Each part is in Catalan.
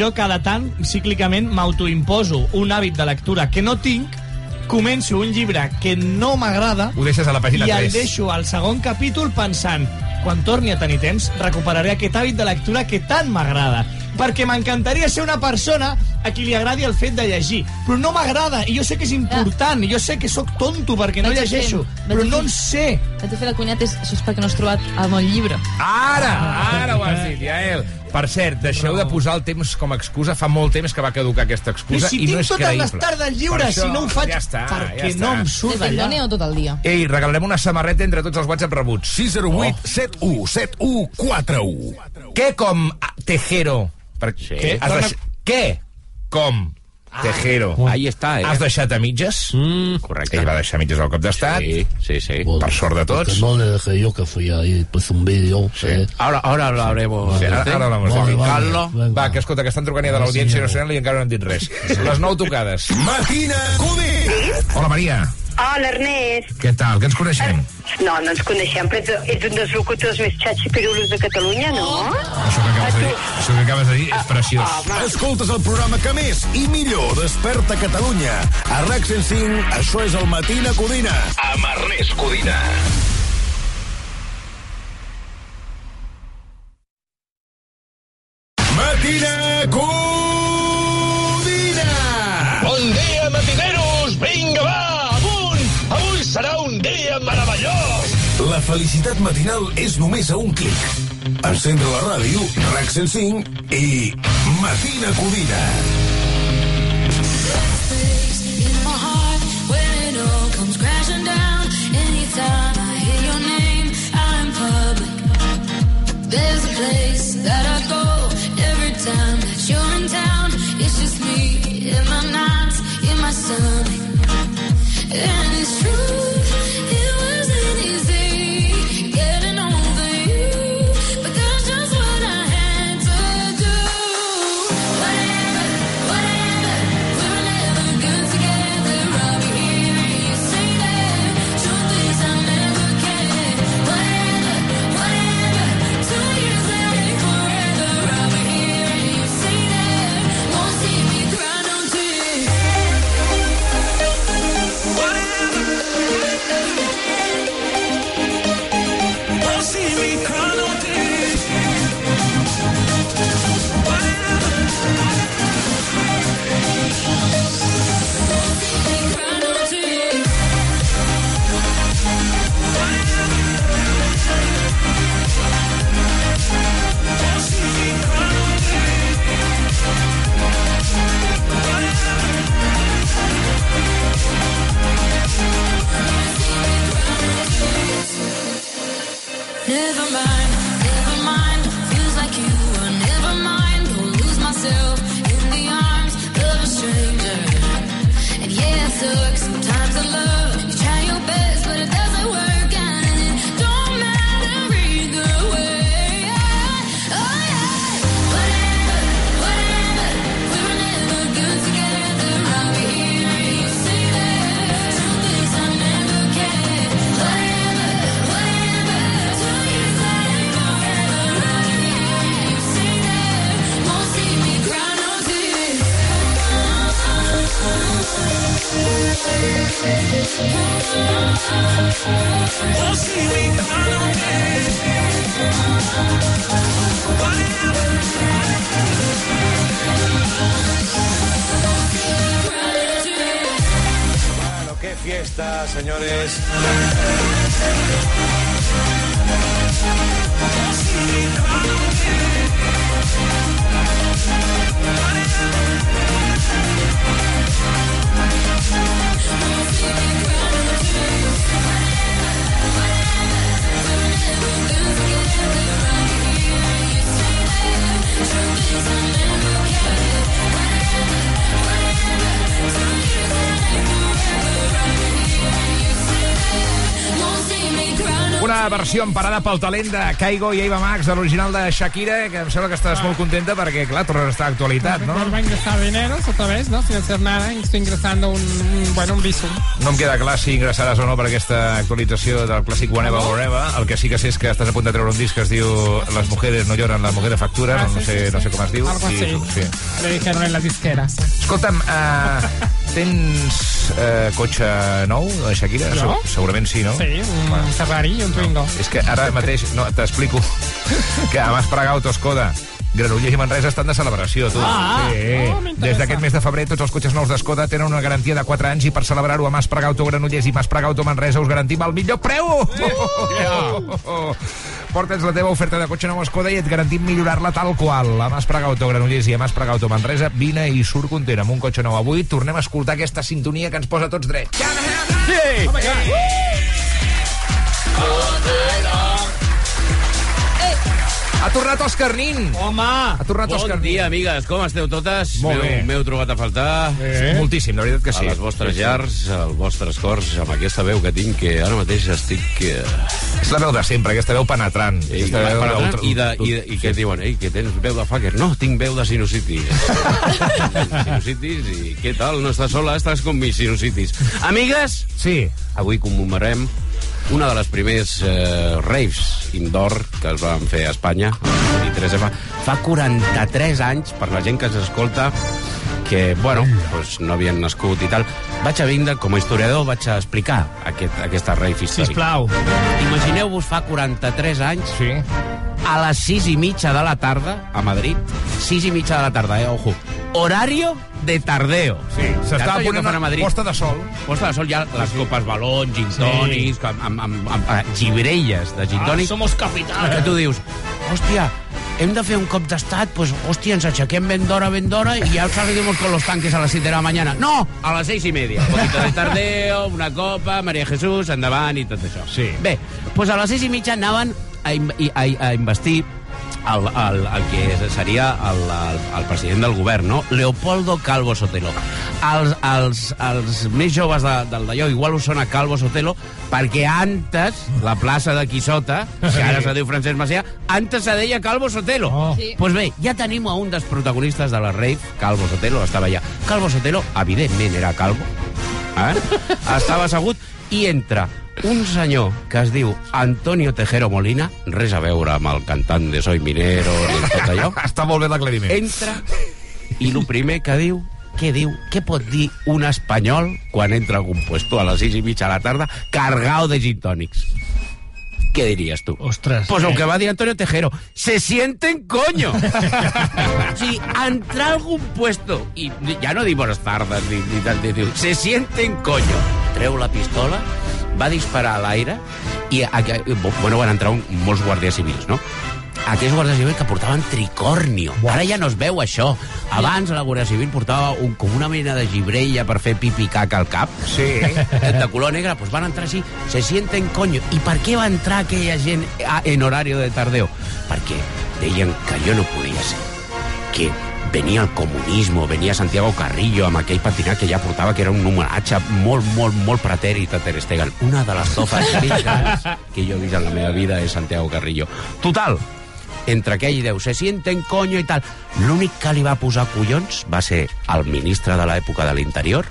jo cada tant, cíclicament, m'autoimposo un hàbit de lectura que no tinc, començo un llibre que no m'agrada Ho deixes a la pàgina i el 3. deixo al segon capítol pensant quan torni a tenir temps recuperaré aquest hàbit de lectura que tant m'agrada perquè m'encantaria ser una persona a qui li agradi el fet de llegir però no m'agrada i jo sé que és important i jo sé que sóc tonto perquè no llegeixo però no en sé Vaig a fer la cunyata, és, això és perquè no has trobat el bon llibre. Ara, ara ho has dit, Jael. Per cert, deixeu de posar el temps com a excusa. Fa molt temps que va caducar aquesta excusa si i tinc no és totes creïble. les tardes lliures això, si no ho faig ja està, perquè ja no està. em surt Des del d'allà o tot el dia? Ei, regalarem una samarreta entre tots els WhatsApp rebuts. 608 71 71 41. Què com Tejero? Per... Sí. Què? Què com Tejero? Ahí està, eh? Has deixat a mitges? Mm, correcte. Ell va deixar a mitges al cop d'estat. Sí, sí, sí. Bueno, Per sort de tots. no le dejé yo que fui ahí, pues un vídeo. Sí. eh. Ahora, ahora hablaremos. Sí, ara, ara hablamos Vale, vale, Carlos. venga. Va, que escolta, que estan trucant ja de l'Audiència Sí, Nacional i encara no han dit res. Les nou tocades. Matina Codis. Hola, Maria. Hola, Ernest. Què tal? Que ens coneixem? No, no ens coneixem, però ets, ets un dels locutors més xatxipirulos de Catalunya, no? Això que acabes de dir, això que acabes de dir és preciós. Home, Escoltes el programa que més i millor desperta Catalunya. A RAC 105, això és el Matina Codina. Amb Ernest Codina. Matina Codina. La felicitat matinal és només a un clic. Encendre la ràdio, RAC 105 i Matina Codina. there's a place that I versió emparada pel talent de Caigo i Eva Max de l'original de Shakira, que em sembla que estàs molt contenta perquè, clar, tornes a estar a actualitat, no? Vuelvo a ingresar dineros otra vez, ¿no? Sin hacer nada. Estoy ingresando un, un, bueno, un visum. No em queda clar si ingressaràs o no per aquesta actualització del clàssic Whenever or Ever. El que sí que sé és que estàs a punt de treure un disc que es diu Las mujeres no lloran, la mujer de factura, Ah, no, sí, sé, sí, no sí. sé com es diu. Algo así. sí. Me dijeron en las disqueras. Escolta'm, uh, tens uh, cotxe nou, de Shakira? Jo? Se- Segurament sí, no? Sí, un Ferrari y un Twingo. És que ara mateix, no, t'explico, que a Mas Pregau, Toscoda, Granollers i Manresa estan de celebració, tu. Ah. sí. Oh. Des d'aquest mes de febrer, tots els cotxes nous d'Escoda tenen una garantia de 4 anys i per celebrar-ho a Mas Pregauto, Granollers i Mas Pregauto, Manresa us garantim el millor preu! Oh! Porta'ns la teva oferta de cotxe nou a Escoda i et garantim millorar-la tal qual. A Mas Pregauto, Granollers i a Mas Pregauto, Manresa, vine i surt content amb un cotxe nou. Avui tornem a escoltar aquesta sintonia que ens posa tots drets. Sí! Oh Ha tornat Òscar Nin! Home! Ha tornat Bon Òscar Nin. dia, amigues. Com esteu totes? Molt M'heu- bé. M'heu trobat a faltar. Eh? Moltíssim, la veritat que sí. A les vostres llars, als vostres cors, amb aquesta veu que tinc, que ara mateix estic... Eh, És la veu de sempre, aquesta veu penetrant. ei, aquesta veu penetrant, d'ultra- i, de, i, de, I que diuen, ei, que tens veu de fucker. No, tinc veu de sinusitis. sinusitis, i què tal? No estàs sola, estàs com mis sinusitis. Amigues, Sí. avui commemorem una de les primers eh, raves indoor que es van fer a Espanya, el 23 fa, fa 43 anys, per la gent que ens que, bueno, pues no havien nascut i tal. Vaig a vindre, com a historiador, vaig a explicar aquest, aquesta rave històrica. Sisplau. Imagineu-vos fa 43 anys, Sí. a les 6 i mitja de la tarda, a Madrid, 6 i mitja de la tarda, eh, ojo, horario de tardeo. Sí. S'estava Allò que ponent fan a una Madrid. posta de sol. Posta de sol ja les copes balons, gin tònics, amb, amb, amb, amb, amb gibrelles de gin Ah, somos que capitales. tu dius, hòstia, hem de fer un cop d'estat, pues, hòstia, ens aixequem ben d'hora, ben d'hora, i ja salimos con los tanques a les 7 de la mañana. No, a les 6 i media. Un poquito de tardeo, una copa, Maria Jesús, endavant i tot això. Sí. Bé, pues a les 6 i mitja anaven a, i- a, a investir el, el, el que seria el, el, el president del govern, no? Leopoldo Calvo Sotelo. Els, els, els més joves de, del d'allò igual us sona Calvo Sotelo perquè antes, la plaça d'aquí sota, que ara se diu Francesc Macià, antes se deia Calvo Sotelo. Oh. Sí. Pues bé, ja tenim a un dels protagonistes de la rave, Calvo Sotelo, estava allà. Calvo Sotelo, evidentment, era calvo, eh? estava assegut i entra un senyor que es diu Antonio Tejero Molina, res a veure amb el cantant de Soy Minero ni tot allò, Està molt bé l'aclariment. entra i el primer que diu què diu? Què pot dir un espanyol quan entra a algun puesto a les 6 i mitja de la tarda cargado de gin tònics? Què diries tu? Ostres. Pues lo que va a decir Antonio Tejero, se sienten coño. o sigui, entrar a algun puesto, i ja no dic bones tardes, ni, ni tal, ni, diu, se sienten coño. Treu la pistola, va disparar a l'aire, i a, a, bueno, van entrar un, molts guàrdies civils, no? Aquells guàrdies civils que portaven tricornio. Ara ja no es veu això. Abans la Guàrdia Civil portava un, com una mena de gibrella per fer pipi caca al cap Sí. de color negre, pues van entrar així, se sienten coño. I per què va entrar aquella gent a- en horario de tardeo? Perquè deien que jo no podia ser. Que venia el comunismo, venia Santiago Carrillo amb aquell patinat que ja portava, que era un homenatge molt, molt, molt pretèrit a Ter Stegen. Una de les tofes més que jo he vist en la meva vida és Santiago Carrillo. Total, entre aquell i Déu, se sienten coño i tal. L'únic que li va posar collons va ser el ministre de l'època de l'Interior,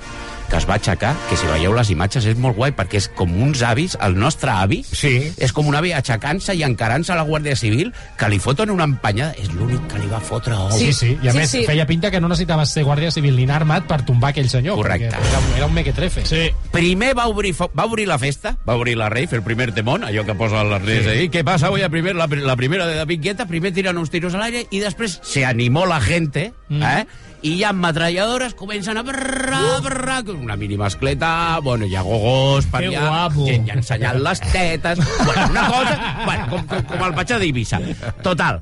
que es va aixecar, que si veieu les imatges és molt guai, perquè és com uns avis, el nostre avi, Sí. és com un avi aixecant-se i encarant-se a la Guàrdia Civil, que li foten una empanyada. És l'únic que li va fotre ou. Sí, sí, i a Sí, més sí. feia pinta que no necessitaves ser guàrdia civil ni anar armat per tombar aquell senyor. Correcte. perquè Era, un- era un mequetrefe. Sí. Primer va obrir, va obrir la festa, va obrir la rave, el primer temón, allò que posa l'Ernest sí. ahí. ¿Qué pasa hoy? La, primer, la, la primera de David Guetta, primer tiran uns tiros al aire i després se animó la gente, mm. eh? I ja amb metralladores comencen a brrra, brrra, con una mini mascleta, bueno, hi ha gogos per allà, guapo. gent ja ensenyant les tetes, bueno, una cosa, bueno, com, com, com el patxa d'Eivissa. Total,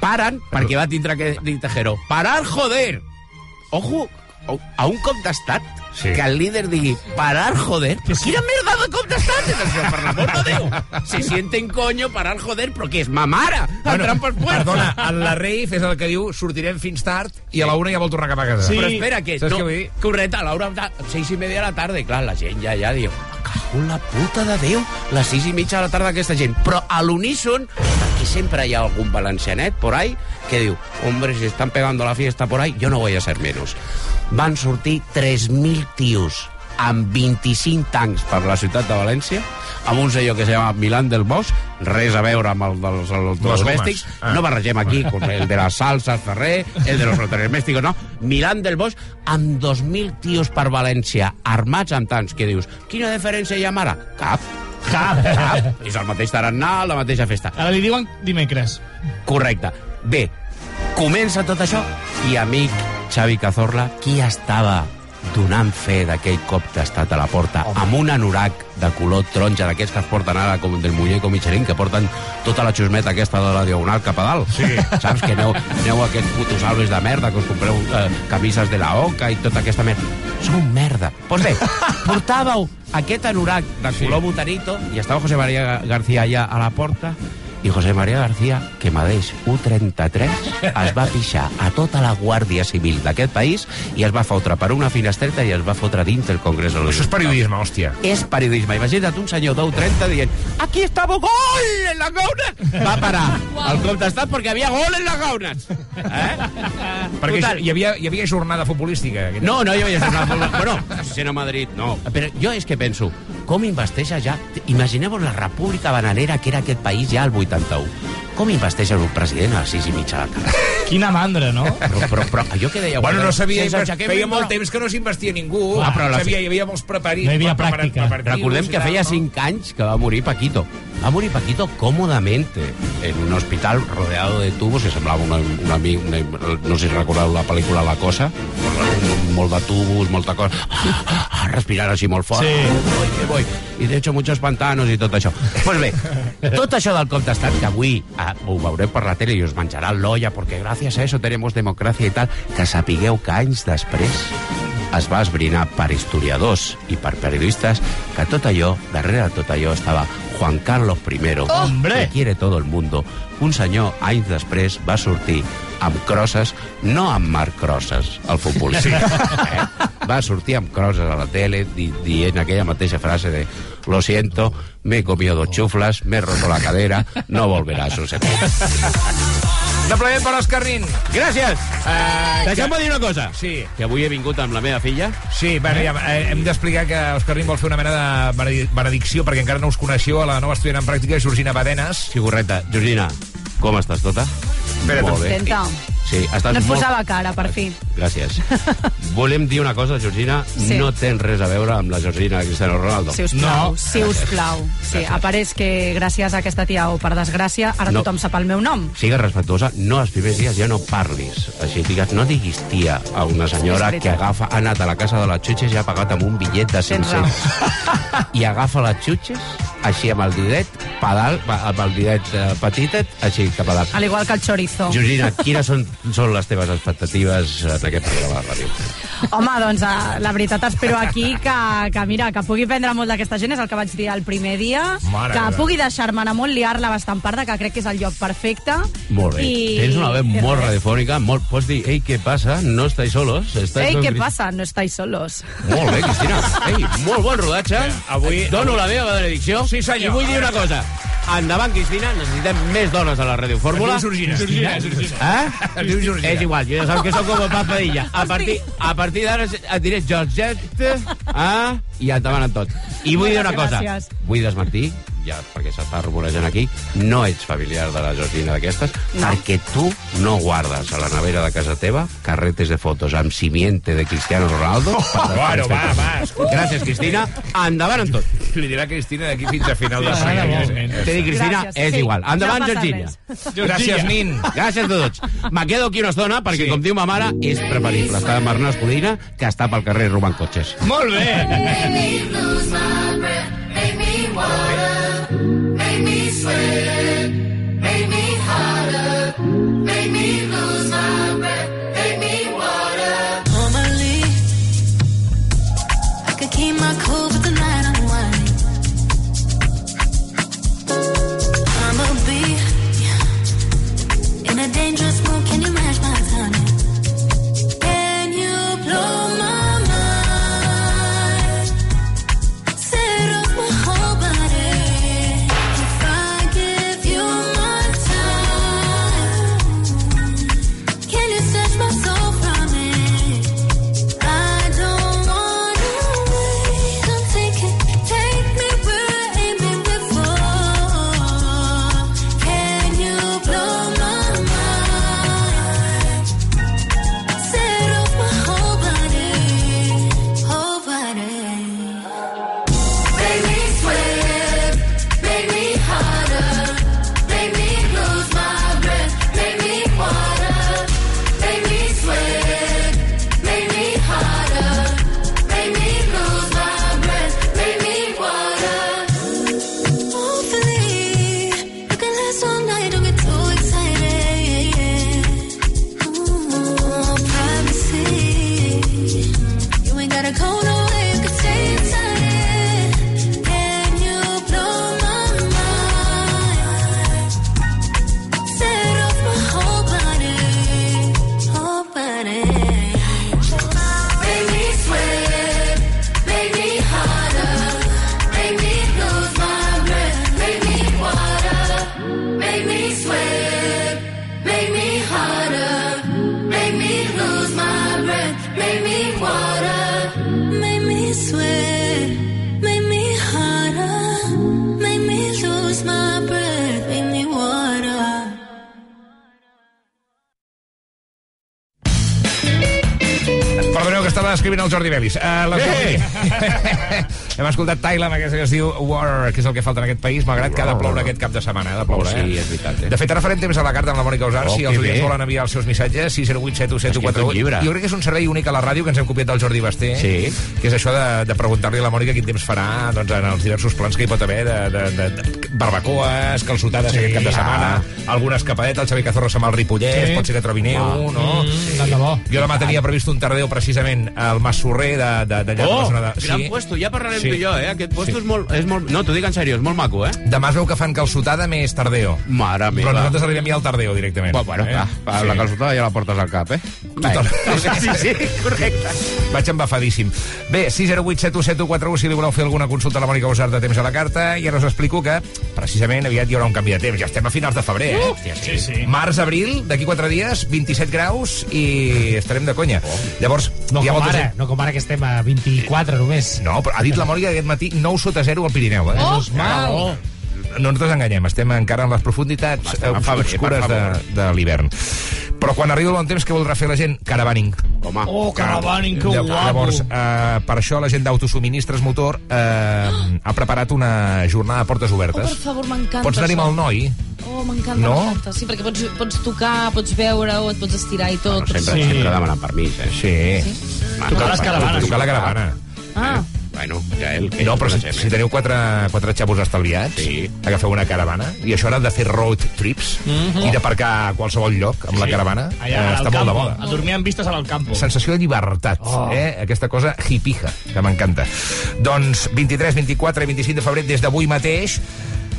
paren, perquè va tindre que dir Tejero, parar, joder! Ojo, a un cop d'estat Sí. que el líder digui parar, joder. Quina merda de cop d'estat és això, per l'amor de Déu? Se sienten coño, parar, joder, però què és, ma mare? Bueno, Entran per puerta. Perdona, en la Rave és el que diu sortirem fins tard i a la una ja vol tornar cap a casa. Sí. Però espera, que... Saps no, què vull dir? correcte, a l'hora seis i media de la tarda, i clar, la gent ja, ja diu, cago en la puta de Déu, les sis i mitja de la tarda aquesta gent. Però a l'uníson, perquè sempre hi ha algun valencianet por ahí que diu, hombre, si están pegando la fiesta por ahí, yo no voy a ser menos. Van sortir 3.000 tios amb 25 tancs per la ciutat de València, amb un senyor que se llama Milán del Bosch, res a veure amb el dels Les domèstics, gomes. Ah. no barregem aquí con el de las salsas Ferrer, el de los electrodomésticos, no. Milán del Bosch, amb 2.000 tios per València, armats amb tants, que dius, quina diferència hi ha ara? Cap. Cap. Cap. És el mateix tarannà, la mateixa festa. Ara li diuen dimecres. Correcte. Bé, comença tot això i amic Xavi Cazorla, qui estava donant fe d'aquell cop d'estat a la porta amb un anorac de color taronja d'aquests que es porten ara com del muñeco Michelin que porten tota la xusmeta aquesta de la diagonal cap a dalt? Sí. saps que aneu, aneu a aquests putos albes de merda que us compreu eh, camises de la Oca i tota aquesta merda? Són merda. Doncs bé, portàveu aquest anorac de color botanito i estava José María García allà a la porta i José María García, que medeix 1,33, es va pixar a tota la Guàrdia Civil d'aquest país i es va fotre per una finestreta i es va fotre dins del Congrés Això és periodisme, hòstia. és periodisme. Imagina't un senyor d'1,30 dient aquí estava gol en la gaunes. Va parar el cop d'estat perquè havia gol en les gaunes. Eh? Perquè Total. hi havia, hi havia jornada futbolística. No, no, jo vaig estar molt... Bueno, sent a Madrid, no. Però jo és que penso, com investeix ja... Imagineu-vos la república bananera que era aquest país ja al 81. Com investeix un president a les 6 i mitja de la tarda? Quina mandra, no? Però, però, però allò que deia... Bueno, no sabia, aixequem feia ni molt temps que no s'investia ningú. Ah, però la- sabia, hi havia molts preparis. No hi havia pràctica. Recordem que feia no? 5 anys que va morir Paquito. Va morir Paquito còmodamente en un hospital rodeado de tubos, que semblava una, una, ami- una, no sé si recordeu la pel·lícula La Cosa, molt de tubos, molta cosa, ah, respirant així molt fort, Sí. voy, que voy, i de hecho muchos pantanos i tot això. Pues bé, tot això del cop d'estat, que avui ah, ho veureu per la tele i us menjarà l'olla, perquè gràcies a eso tenemos democràcia i tal, que sapigueu que anys després es va esbrinar per historiadors i per periodistes que tot allò, darrere de tot allò, estava Juan Carlos I, Hombre! que quiere todo el mundo. Un senyor, anys després, va sortir amb crosses, no amb Marc Crosses, el futbolista. Eh? Va sortir amb crosses a la tele di dient aquella mateixa frase de lo siento, me he comido dos chuflas, me he roto la cadera, no volverá a suceder. Aplaudiment per Òscar Nin. Gràcies! Uh, Deixeu-me dir una cosa. Sí. Que avui he vingut amb la meva filla. Sí, ja, eh, hem d'explicar que Òscar Nin vol fer una mena de benedi- benedicció, perquè encara no us coneixeu, a la nova estudiant en pràctica, Georgina Badenes. Sí, correcte. Georgina, com estàs tota? Espera't, Molt bé. Contenta. Sí, estàs No et molt... posava cara, per fi. Gràcies. Volem dir una cosa, Georgina, Sí. no tens res a veure amb la Georgina Cristiano Ronaldo. Si us plau, No. si us plau. Sí, apareix que gràcies a aquesta tia o per desgràcia ara No. tothom sap el meu nom. Sigues respectuosa, no els primers dies ja no parlis. Així digues, no diguis tia a una senyora És veritat. que agafa, ha anat a la casa de les xutxes i ha pagat amb un bitllet de Tens 500. I agafa les xutxes, així amb el didet, pedal, amb el didet eh, petitet, així cap a dalt. Al igual que el chorizo. Georgina, quines són, són les teves expectatives en aquest programa de ràdio? Home, doncs eh, la veritat espero aquí que, que mira, que pugui prendre molt d'aquesta gent, és el que vaig dir el primer dia, Mare que meva. pugui deixar-me anar molt, liar-la bastant parda, que crec que és el lloc perfecte. Molt bé. I- Tens una veu molt res. radiofònica, molt... Pots dir, ei, què passa? No estáis solos? Estàs Ei, què passa? No estáis solos. Molt bé, Cristina. Ei, molt bon rodatge. avui- Et Dono la meva benedicció. Sí, senyor. I vull dir una cosa. Endavant, Cristina, necessitem més dones a la Ràdio Fórmula. Es diu Georgina. Georgina, Georgina. Eh? Es diu Georgina. És igual, jo ja saps que sóc com el Papadilla. A partir, a partir d'ara et diré Georgette, eh? i endavant en tot. I vull dir una cosa. Vull desmentir, ja perquè s'està rumorejant aquí, no ets familiar de la Georgina d'aquestes, No. perquè tu no guardes a la nevera de casa teva carretes de fotos amb simiente de Cristiano Ronaldo. per Bueno, va, va, escolta. Gràcies, Cristina. Endavant en tot. Li dirà Cristina d'aquí fins a final de moment. T'he dit, Cristina, Gràcies. és Sí, igual. Endavant, no Georgina. Gràcies, Nin. Gràcies a tots. Me quedo aquí una estona perquè, Sí. com diu ma mare, és preferible estar amb Arnàs Codina que estar pel carrer robant cotxes. Molt bé. sin. Jordi Belis. Uh. Amb aquesta que es diu War, que és el que falta en aquest país, malgrat que ha de ploure aquest cap de setmana. Ha de ploure, Oh, sí, eh? és veritat, eh? De fet, ara farem temps a la carta amb la Mònica Usar, Oh, si els oients volen enviar els seus missatges, 608 Escrita un 717 llibre. Jo crec que és un servei únic a la ràdio que ens hem copiat del Jordi Basté, Sí. que és això de, de preguntar-li a la Mònica quin temps farà doncs, en els diversos plans que hi pot haver de, de, de, de barbacoes, calçotades Sí, aquest cap de ah. setmana, alguna escapadeta, el Xavi Cazorro se'n va al Ripollès, Sí. pot ser que trobi neu, no? Mm, tant de bo. Jo demà tenia previst un tardeu precisament al Mas Sorrer de, de, d'allà Oh, de la zona de... gran puesto, ja parlarem Sí. tu i jo, eh? Aquest puesto Sí. és, molt, és molt... No, t'ho dic en sèrio, és molt maco, eh? Demà es veu que fan calçotada més tardeo. Mare meva. Però nosaltres arribem ja al tardeo directament. Bueno, bueno, clar, Sí. la calçotada ja la portes al cap, eh? Total. Sí, sí, correcte. Vaig embafadíssim. Bé, 608 7141 si li voleu fer alguna consulta a la Mònica Usar de temps a la carta, i ara us explico que precisament aviat hi haurà un canvi de temps. Ja estem a finals de febrer, eh? Hòstia, sí, sí. Març, abril, d'aquí 4 dies, 27 graus i estarem de conya. Llavors, No hi ha com molta ara, gent- no com ara que estem a 24 només. No, però ha dit la Mònica aquest matí 9 sota 0 al Pirineu, eh? Oh! mal. No ens desenganyem, estem encara en les profunditats Estem a eh, febrer, obscures de, de l'hivern. Però quan arribi el bon temps, què voldrà fer la gent? Caravaning. Home, Oh, caravaning, que guapo. Llavors, eh, per això la gent d'autosubministres motor eh, ha preparat una jornada de portes Oh, obertes. per favor, m'encanta Pots anar-hi amb el noi? Oh, m'encanta, No? m'encanta. Sí, perquè pots, pots tocar, pots veure-ho, et pots estirar i tot. no, sempre, Sí. sempre demanar permís, eh? Sí. Tocar les caravanes. Tocar la caravana. Ah, Bueno, ja el que... No, però si, si eh? teniu quatre, quatre xavos estalviats, Sí. agafeu una caravana, i això ara de fer road trips i d'aparcar a qualsevol lloc amb la caravana, Allà, eh, al està molt de campo, moda. A dormir amb vistes al campo. sensació de llibertat, oh. eh? aquesta cosa hipija, que m'encanta. Doncs 23, 24 i 25 de febrer, des d'avui mateix,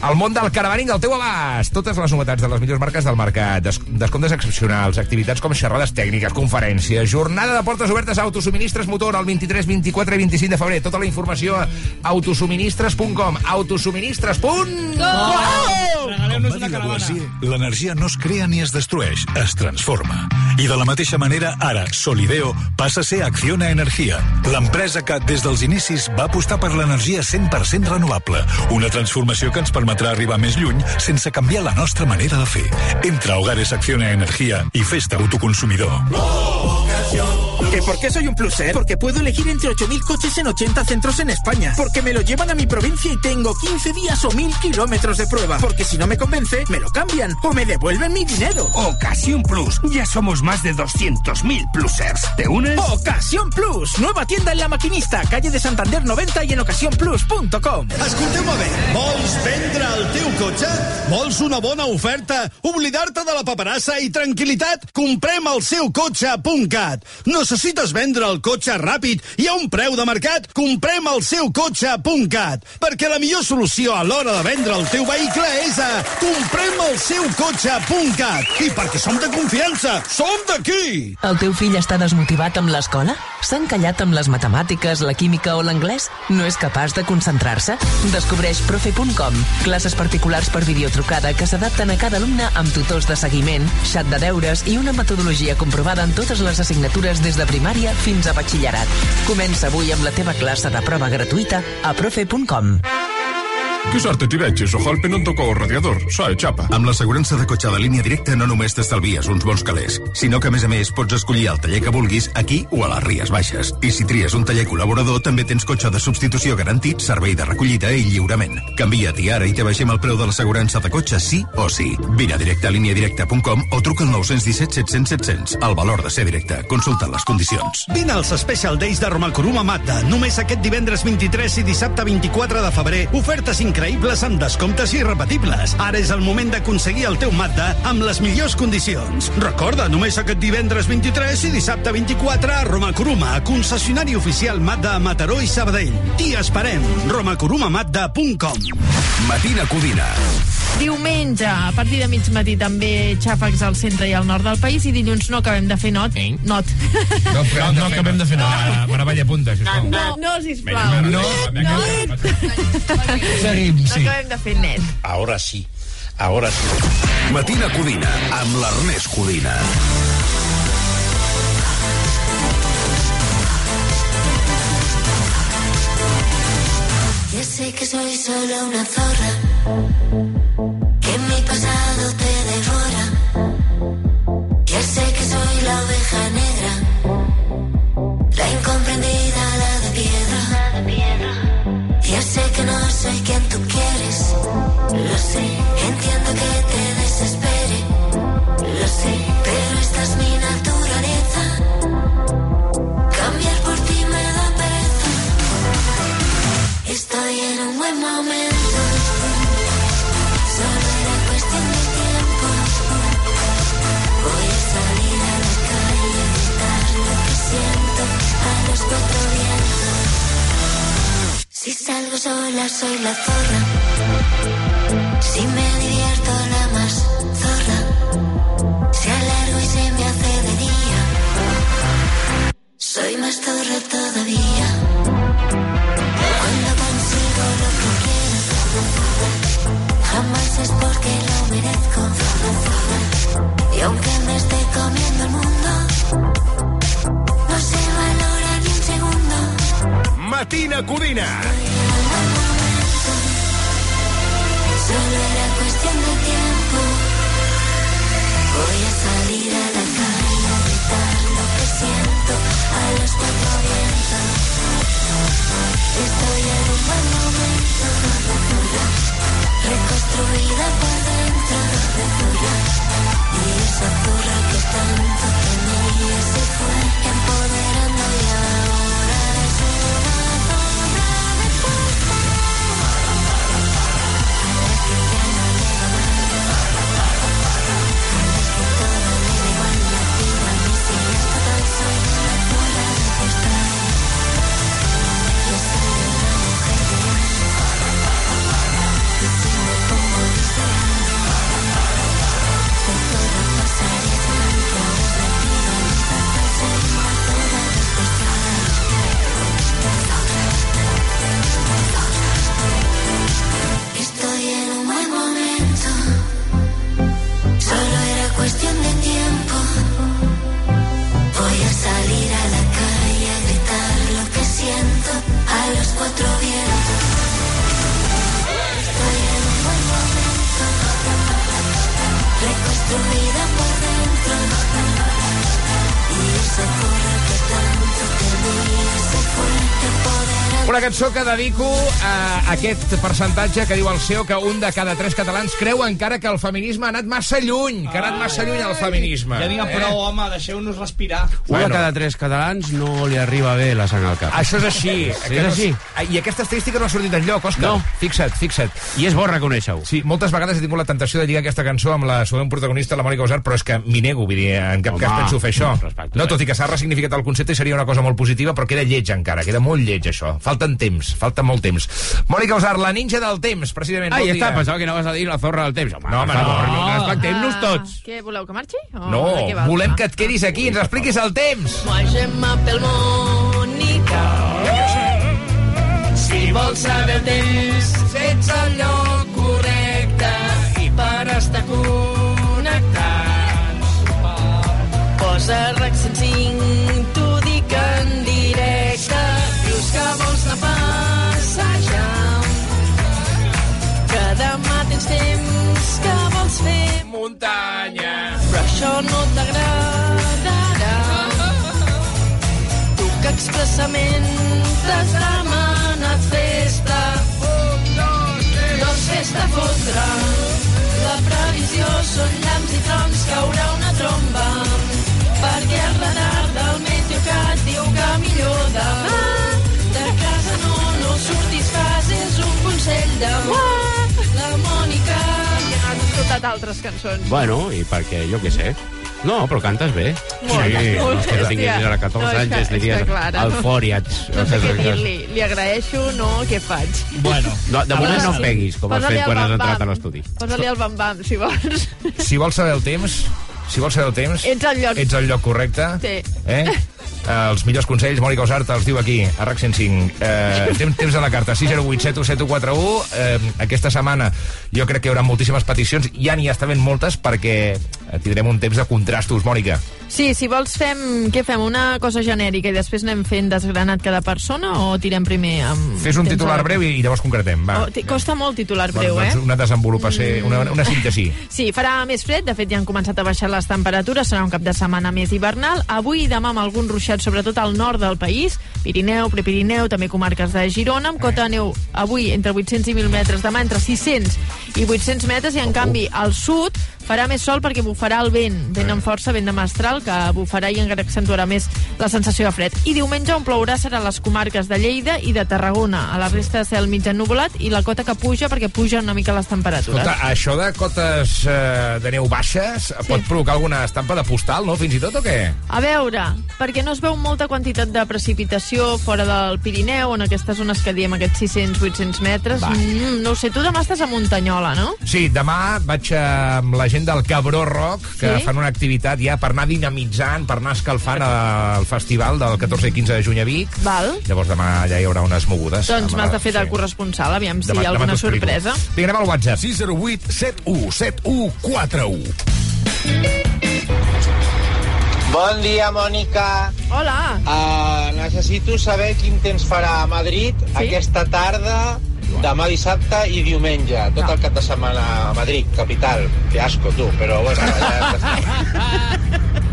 el món del caravaning al teu abast. Totes les novetats de les millors marques del mercat, des descomptes excepcionals, activitats com xerrades tècniques, conferències, jornada de portes obertes a Autosuministres Motor el 23, 24 i 25 de febrer. Tota la informació a autosuministres.com autosuministres.com Regaleu-nos una caravana. L'energia no es crea ni es destrueix, es transforma. I de la mateixa manera, ara, Solideo passa a ser Acciona Energia, l'empresa que des dels inicis va apostar per l'energia 100% renovable, una transformació que ens permetrà arribar més lluny sense canviar la nostra manera de fer. Entra a Hogares Acciona Energia i fes-te autoconsumidor. ¿Que por qué soy un pluser? Porque puedo elegir entre 8.000 coches en 80 centros en España. Porque me lo llevan a mi provincia y tengo 15 días o 1.000 kilómetros de prueba. Porque si no me convence, me lo cambian o me devuelven mi dinero. Ocasión Plus. Ya somos más de 200.000 plusers. ¿Te unes? Ocasión Plus. Nueva tienda en La Maquinista, calle de Santander 90 y en ocasiónplus.com. Escolteu-me bé, vols vendre el teu cotxe? Vols una bona oferta? Oblidar-te de la paperassa i tranquil·litat? Comprem el seu cotxe.cat. Necessites vendre el cotxe ràpid i a un preu de mercat? Comprem el seu cotxe.cat. Perquè la millor solució a l'hora de vendre el teu vehicle és a comprem el seu cotxe.cat. I perquè som de confiança, som d'aquí! El teu fill està desmotivat amb l'escola? S'ha encallat amb les matemàtiques, la química o l'anglès? No és capaç de concentrar-se? Descobreix profe.com, classes particulars per videotrucada que s'adapten a cada alumne amb tutors de seguiment, xat de deures i una metodologia comprovada en totes les assignatures des de primària fins a batxillerat. Comença avui amb la teva classe de prova gratuïta a profe.com. Que sort t'hi veig, Sojalpe no et toca el radiador, sai, xapa. Amb l'assegurança de cotxe de línia directa no només t'estalvies uns bons calés, sinó que a més a més pots escollir el taller que vulguis aquí o a les Ries Baixes. I si tries un taller col·laborador també tens cotxe de substitució garantit, servei de recollida i lliurament. Canvia't i ara i te baixem el preu de l'assegurança de cotxe sí o sí. Vine a directe a líniadirecta.com o truca al 917 700 700. El valor de ser directe. Consulta les condicions. Vine als Special Days de Romakuruma Mazda. Només aquest divendres 23 i dissabte 24 de febrer. Ofertes increïbles amb descomptes irrepetibles. Ara és el moment d'aconseguir el teu Mazda amb les millors condicions. Recorda, només aquest divendres 23 i dissabte 24 a Romakuruma, concessionari oficial Mazda a Mataró i Sabadell. T'hi esperem. romakurumamazda.com Matina Codina. Diumenge, a partir de mig matí també xàfecs al centre i al nord del país i dilluns no acabem de fer not. Not. No, no, no acabem de fer nada. Meravella punta, sisplau. No, no, sisplau. No, no. Seguim, No acabem, de fer net. Ahora sí. Ahora sí. Matina Codina, amb l'Ernest Codina. Ya sé que soy solo una zorra soy la zorra. Si me cançó que dedico a aquest percentatge que diu el CEO que un de cada tres catalans creu encara que el feminisme ha anat massa lluny, que ha anat massa lluny el feminisme. Ja digue prou, home, deixeu-nos respirar. Un de cada tres catalans no li arriba bé la sang al cap. Això és així. Sí, és així. I aquesta estadística no ha sortit enlloc, Òscar. No. Fixa't, fixa't. I és bo reconèixer-ho. Sí, moltes vegades he tingut la tentació de lligar aquesta cançó amb la següent protagonista, la Mònica Usar, però és que m'hi nego, vull dir, en cap Home, cas penso fer això. respecte, No, eh? tot i que s'ha ressignificat el concepte i seria una cosa molt positiva, però queda lleig encara, queda molt lleig això. Falten temps, falta molt temps. Mònica Usar, la ninja del temps, precisament. Ai, bon està, pensava que anaves a dir la zorra del temps. Home, No, home, favor, no. que respectem-nos tots. Què, voleu que marxi? O No, què volem que et quedis aquí, ens expliquis el temps. Moi je m'appelle Monica. Si vols saber el temps, això no t'agradarà. Tu que expressament t'has demanat festa. Doncs festa fotre. La previsió són llamps i trons, caurà una tromba. Perquè el radar del Meteocat diu que millor demà de casa no, no surtis fas, és un consell de Mònica. Han tocat altres cançons. Bueno, i perquè, jo què sé. No, però cantes bé. Molt sí, molt no, bé, que no tinguis ara 14 No, anys, que- diries és que clar, ara el no- fòriats. No sé què dir-li. Li agraeixo, no? Què faig? Bueno. No, de moment no peguis, com has fet quan has entrat a l'estudi. Posa-li el bam-bam, si vols. Si vols saber el temps, si vols saber el temps... Ets al lloc- Ets al lloc correcte. Sí. Eh? Els millors consells, Mònica Osart els diu aquí, a RAC 105. Eh, temps, temps de la carta, 608 7141. Eh, aquesta setmana jo crec que hi haurà moltíssimes peticions. Ja n'hi està ben moltes perquè tindrem un temps de contrastos, Mònica. Sí, si vols fem... Què fem? Una cosa genèrica i després anem fent desgranat cada persona o tirem primer amb... Fes un titular a- breu i, i llavors concretem, va. Oh, costa molt titular breu, bueno, eh? doncs una desenvolupació, una, una síntesi. Sí, farà més fred, de fet ja han començat a baixar les temperatures, serà un cap de setmana més hivernal. Avui i demà amb alguns ruixats, sobretot al nord del país, Pirineu, Prepirineu, també comarques de Girona, amb cota de neu avui entre 800 i 1.000 metres, demà entre 600 i 800 metres, i en canvi al sud farà més sol perquè bufarà el vent, vent amb força, vent de mestral, que bufarà i encara accentuarà més la sensació de fred. I diumenge on plourà serà les comarques de Lleida i de Tarragona, a la resta de cel mig ennuvolat i la cota que puja perquè pugen una mica les temperatures. Escolta, això de cotes eh, de neu baixes sí. pot provocar alguna estampa de postal, no? Fins i tot, o què? A veure, perquè no es veu molta quantitat de precipitació fora del Pirineu, en aquestes zones que diem aquests 600-800 metres. Va. Mm, no ho sé, tu demà estàs a Muntanyola, no? Sí, demà vaig amb la gent del Cabró Rock, que Sí? fan una activitat ja per anar dinamitzant, per anar escalfant el festival del 14 i 15 de juny a Vic. Val. Llavors demà ja hi haurà unes mogudes. Doncs Demà- m'has de fer de corresponsal, aviam si hi ha alguna sorpresa. Vinga, anem al WhatsApp. 608 71 71 41. Bon dia, Mònica. Hola. Uh, necessito saber quin temps farà a Madrid sí? aquesta tarda, demà dissabte i diumenge. Tot el cap de setmana a Madrid, capital. Que asco, tu, però bueno, ja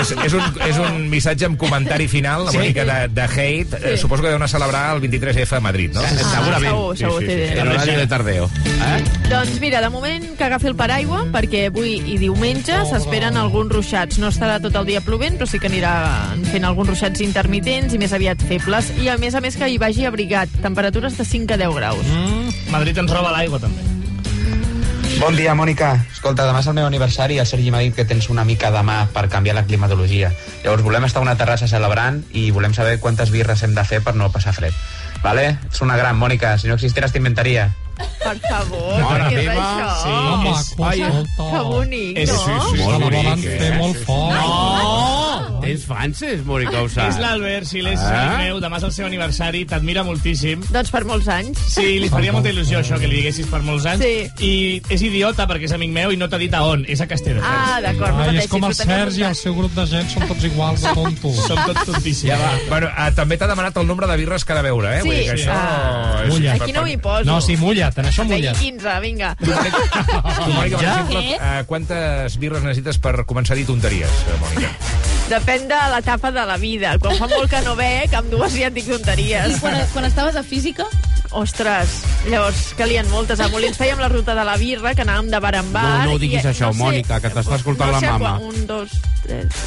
És, és, un, és un missatge amb comentari final, una Sí. mica de, de hate. Sí. Suposo que deuen a celebrar el 23F a Madrid, no? Sí, segurament. segur, segur, té bé. En horari de tardeo. Eh? Doncs mira, de moment que agafi el paraigua, perquè avui i diumenge s'esperen alguns ruixats. No estarà tot el dia plovent, però sí que anirà fent alguns ruixats intermitents i més aviat febles. I a més a més que hi vagi abrigat. Temperatures de 5 a 10 graus. Mm, Madrid ens roba l'aigua, també. Bon dia, Mònica. Escolta, demà és el meu aniversari i el Sergi m'ha dit que tens una mica de mà per canviar la climatologia. Llavors volem estar a una terrassa celebrant i volem saber quantes birres hem de fer per no passar fred. Vale? Ets una gran, Mònica. Si no existieras, t'inventaria. Per favor, Mare què és això? Sí, Home, és- ai, Que bonic, És- no? sí, sí, sí. Molt bonic, fer molt fort. No! Tens fanses, Mònica Ossà. És l'Albert, sí, l'és Ah? meu, demà és el seu aniversari, t'admira moltíssim. Doncs per molts anys. Sí, li faria molta il·lusió això, que li diguessis per molts anys. Sí. I és idiota perquè és amic meu i no t'ha dit a on, és a Castelldefels. Ah, d'acord, no és com el Sergi el seu grup de gent són tots iguals de tontos. Som tots tontíssims. Ja va. Bueno, eh, també t'ha demanat el nombre de birres que ha de beure, eh? Sí. Vull dir que això... Ah. és- Mulla't. Aquí no m'hi poso. No, sí, mulla't, en això mulla't. 15, vinga. Tu, Mònica, per Ja? exemple, eh, quantes birres necessites per començar a dir tonteries, eh, Mònica? Depèn de l'etapa de la vida. Quan fa molt que no bec, amb dues ja et dic tonteries. I quan, quan estaves a física? Ostres, llavors calien moltes. A Molins fèiem la ruta de la birra, que anàvem de bar en bar. No, no ho diguis i, això, Mònica, que t'està escoltant no la sé, mama. Quan, un, dos, tres...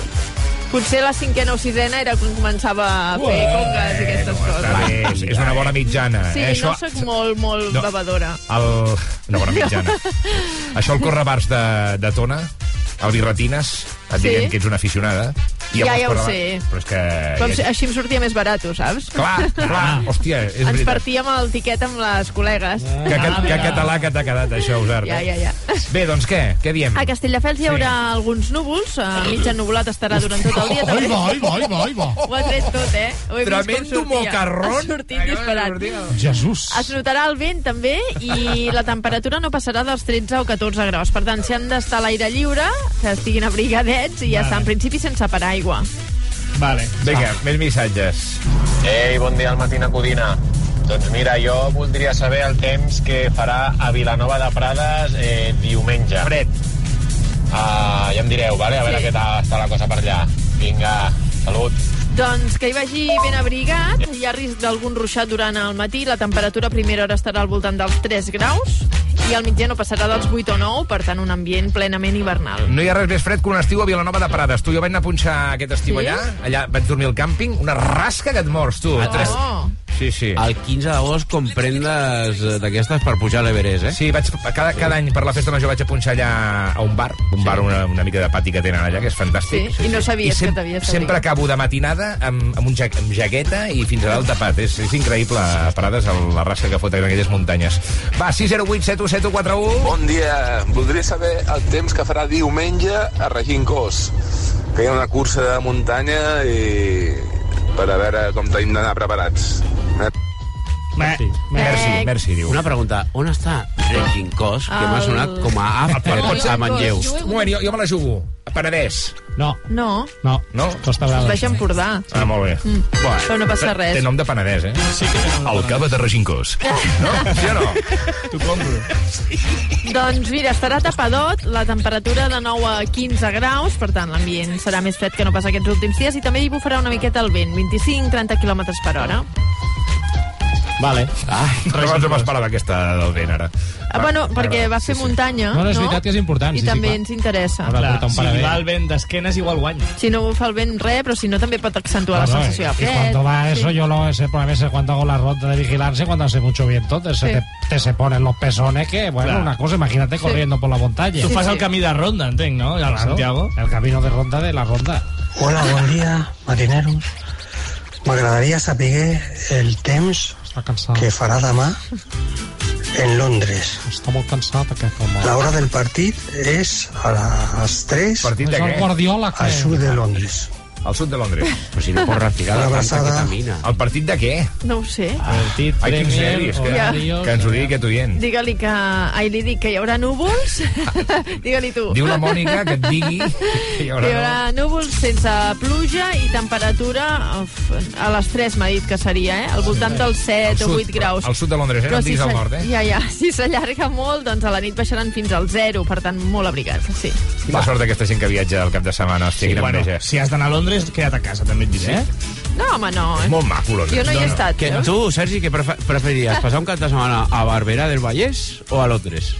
Potser la cinquena o sisena era quan començava a fer congues i aquestes coses. Està bé, és, és una bona mitjana. Sí, eh? no sóc molt, molt No. bebedora. El... Una bona mitjana. Això el correbars de, de Tona, el Birretines, et Sí. dirien que ets una aficionada. I Ja, ja ho sé. Però és que... Com si, així em sortia més barat, saps? Clar, clar, hòstia, és Ens veritat. partíem el tiquet amb les col·legues. Que, que, que català que t'ha quedat, això, Usart. Ja, ja, ja. Bé, doncs què? Què diem? A Castelldefels hi haurà alguns núvols, a mig ennuvolat estarà durant tot el dia. Ai, va, ai, va, ai, va, ai, va. Ho ha tret tot, eh? Ho he Tremendo mocarrón. Ha sortit disparat. Jesús. Es notarà el vent, també, i la temperatura no passarà dels 13 o 14 graus. Per tant, si han d'estar a l'aire lliure, que estiguin abrigadets i ja Vale. està, en principi sense paraigua. Vale. Vinga, més missatges. Ei, bon dia al Matina Codina. Doncs mira, jo voldria saber el temps que farà a Vilanova de Prades eh, diumenge. Fred. Uh, ja em direu, vale? a veure Sí. què tal està la cosa per allà. Vinga, salut. Doncs que hi vagi ben abrigat, hi ha risc d'algun ruixat durant el matí, la temperatura a primera hora estarà al voltant dels 3 graus i al mitjà no passarà dels 8 o 9, per tant un ambient plenament hivernal. No hi ha res més fred que un estiu a Vilanova de Prades. Tu, jo vaig anar a punxar aquest estiu Sí? allà, allà vaig dormir al càmping, una rasca que et mors, tu. Ah, Tres... Sí, sí. El 15 d'agost com prendes eh, d'aquestes per pujar a l'Everest, eh? Sí, vaig, cada, cada any per la festa major vaig a punxar allà a un bar, un bar una, una mica de pati que tenen allà, que és fantàstic. Sí, i no sabies I que t'havies Sempre acabo de matinada amb, amb, un ja, amb jaqueta i fins a dalt tapat. És, és increïble, a Prades, el, la rasca que foten en aquelles muntanyes. Va, 608 7171 Bon dia. Voldria saber el temps que farà diumenge a Regincós, que hi ha una cursa de muntanya i per a veure com tenim d'anar preparats. Merci, merci, merci, diu. Una pregunta, on està Regincós, que m'ha sonat com a after a Manlleu? Un moment, jo, jo me la jugo. Penedès. No. No, No. No? Costa es Brava. Baix Empordà. Ah, molt bé. Mm. Però no passa res. Té nom de Penedès, eh? Sí que té nom El cava de Regincós. No? Sí o no? T'ho compro. Doncs mira, estarà tapadot, la temperatura de 9 a 15 graus, per tant l'ambient serà més fred que no pas aquests últims dies i també hi bufarà una miqueta el vent, 25-30 km per hora. Vale. Ai, no abans no m'esperava aquesta del vent, ara. Ah, bueno, perquè va fer muntanya, No, no, és veritat que és important, I sí, sí, també clar. ens interessa. Portar un si va el vent d'esquenes, igual guany. Si no bufa el vent, res, però si no també pot accentuar la Claro, sensació de y fred. cuando va eso, Sí. yo lo ese problema es cuando hago la ronda de vigilancia, cuando hace mucho viento, te, se Sí. te, te se ponen los pezones, que bueno, Claro. una cosa, imagínate corriendo por la montaña. Tu fas el camí de ronda, entenc, no, Claro, Santiago? El camino de ronda de la ronda. Hola, bon dia, marineros. M'agradaria saber el temps Està cansat. que farà demà en Londres. Està molt cansat, aquest home. La hora del partit és a les 3 Partit de És el què? Guardiola, que... al sud de Londres. Al sud de Londres. Però si no pot respirar de tanta abraçada. ketamina. El partit de què? No ho sé. Partit Ai, quins Premier, nervis, que, horarios... que ens ho digui aquest oient. Digue-li que... Ai, li dic que hi haurà núvols. Digue-li tu. Diu la Mònica que et digui que hi Hi haurà... haurà núvols sense pluja i temperatura uf, a les 3 m'ha dit que seria, eh? Al voltant dels 7 o 8 graus. Al sud de Londres, eh? No Però diguis al nord, eh? Ja, ja. Si s'allarga molt, doncs a la nit baixaran fins al 0, per tant, molt abrigats, sí. Quina sort d'aquesta gent que viatja al cap de setmana. Quina bueno, enveja. si has d'anar a Londres, queda't a casa, també et diré, eh? No, home, no. És molt maco, Londres. Jo no hi he estat. Que veus? tu, Sergi, què prefe- preferiries? Passar un cap de setmana a Barberà del Vallès o a Londres?